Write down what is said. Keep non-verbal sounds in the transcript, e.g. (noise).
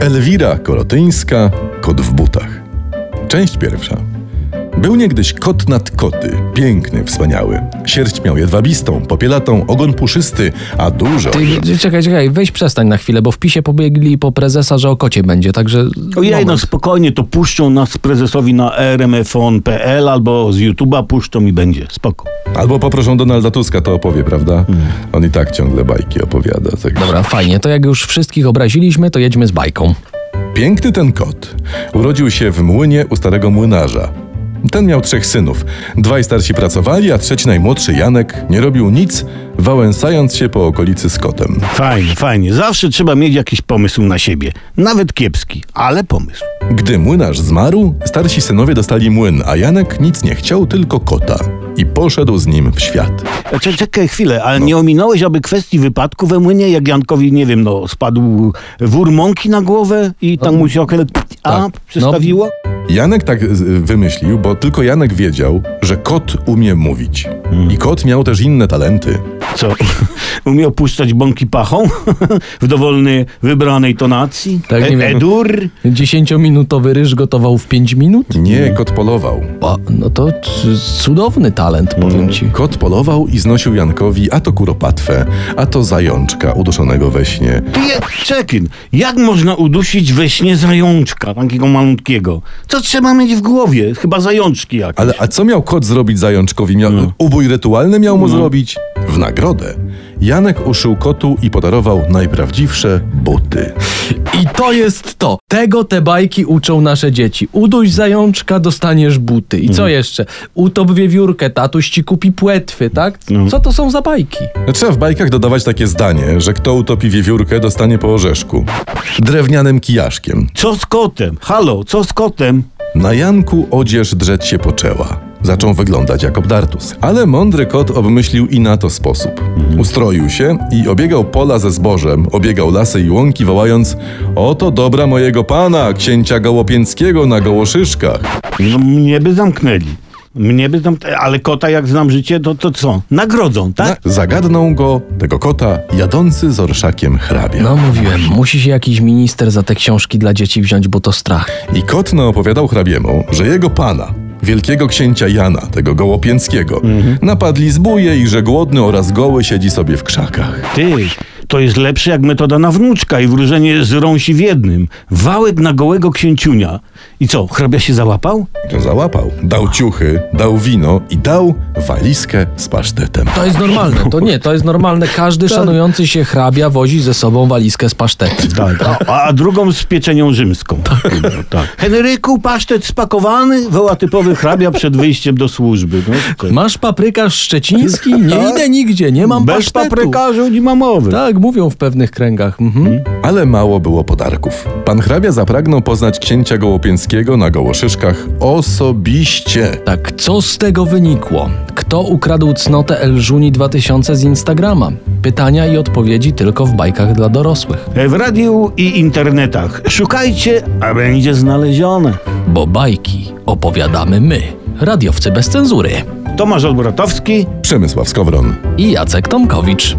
Elwira Korotyńska, kot w butach. Część pierwsza. Był niegdyś kot nad koty, piękny, wspaniały. Sierść miał jedwabistą, popielatą, ogon puszysty, a dużo. Ty, czekaj, czekaj, weź przestań na chwilę, bo w PiSie pobiegli po prezesa, że o kocie będzie, także... Ojej, no spokojnie, to puszczą nas prezesowi na rmfon.pl albo z YouTube'a puszczą i będzie. Spoko. Albo poproszą Donalda Tuska, to opowie, prawda? On i tak ciągle bajki opowiada. Tak. Dobra, fajnie, to jak już wszystkich obraziliśmy, to jedźmy z bajką. Piękny ten kot. Urodził się w młynie u starego młynarza. Ten miał trzech synów. Dwaj starsi pracowali, a trzeci najmłodszy Janek nie robił nic, wałęsając się po okolicy z kotem. Fajnie, fajnie. Zawsze trzeba mieć jakiś pomysł na siebie. Nawet kiepski, ale pomysł. Gdy młynarz zmarł, starsi synowie dostali młyn, a Janek nic nie chciał, tylko kota. I poszedł z nim w świat. E, cze- Czekaj chwilę, ale nie ominąłeś aby kwestii wypadku we młynie, jak Jankowi, nie wiem, no, spadł wór mąki na głowę i tam mu się okele a tak. przestawiło? Janek tak wymyślił, bo tylko Janek wiedział, że kot umie mówić. I kot miał też inne talenty. Co? (laughs) Umie opuszczać bąki pachą? (laughs) w dowolnej, wybranej tonacji? Tak, nie e-. Edur? Dziesięciominutowy ryż gotował w 5 minut? Nie, kot polował. O, no to cudowny talent, powiem ci. Kot polował i znosił Jankowi a to kuropatwę, a to zajączka uduszonego we śnie. Czekin, jak można udusić we śnie zajączka, takiego malutkiego? Co trzeba mieć w głowie? Chyba zajączki jakieś. Ale a co miał kot zrobić zajączkowi? Miał, Ubój rytualny miał mu zrobić? W nagrodę Janek uszył kotu i podarował najprawdziwsze buty. I to jest to. Tego te bajki uczą nasze dzieci. Uduś zajączka, dostaniesz buty. I co jeszcze? Utop wiewiórkę, tatuś ci kupi płetwy, tak? Co to są za bajki? Trzeba w bajkach dodawać takie zdanie, że kto utopi wiewiórkę, dostanie po orzeszku. Drewnianym kijaszkiem. Co z kotem? Halo, co z kotem? Na Janku odzież drzeć się poczęła. Zaczął wyglądać jak obdartus. Ale mądry kot obmyślił i na to sposób. Ustroił się i obiegał pola ze zbożem, obiegał lasy i łąki, wołając Oto dobra mojego pana, księcia Gołopięckiego na Gołoszyszkach. No mnie by zamknęli. Mnie by zamknęli. Ale kota, jak znam życie, to, to co? Nagrodzą, tak? Na- Zagadnął go, tego kota, jadący z orszakiem hrabia. No mówiłem, musi się jakiś minister za te książki dla dzieci wziąć, bo to strach. I kot naopowiadał hrabiemu, że jego pana, wielkiego księcia Jana, tego Gołopięckiego, napadli zbóje i że głodny oraz goły siedzi sobie w krzakach. Ty, to jest lepsze jak metoda na wnuczka i wróżenie z rąsi w jednym. Wałek na gołego księciunia. I co, hrabia się załapał? To załapał. Dał ciuchy, dał wino i dał walizkę z pasztetem. To jest normalne, to nie, to jest normalne. Każdy szanujący się hrabia wozi ze sobą walizkę z pasztetem. Tak. A, a drugą z pieczenią rzymską. Tak. tak. Henryku, pasztet spakowany? Woła typowy hrabia przed wyjściem do służby. No, to- Masz paprykarz szczeciński? Nie idę nigdzie, nie mam Bez pasztetu. paprykarzu nie ma mowy. Tak, mówią w pewnych kręgach. Mhm. Ale mało było podarków. Pan hrabia zapragnął poznać księcia Na Gołoszyszkach osobiście. Tak, co z tego wynikło? Kto ukradł cnotę Elżuni 2000 z Instagrama? Pytania i odpowiedzi tylko w bajkach dla dorosłych. W radiu i internetach. Szukajcie, a będzie znalezione. Bo bajki opowiadamy my, radiowcy bez cenzury. Tomasz Olbratowski. Przemysław Skowron. I Jacek Tomkowicz.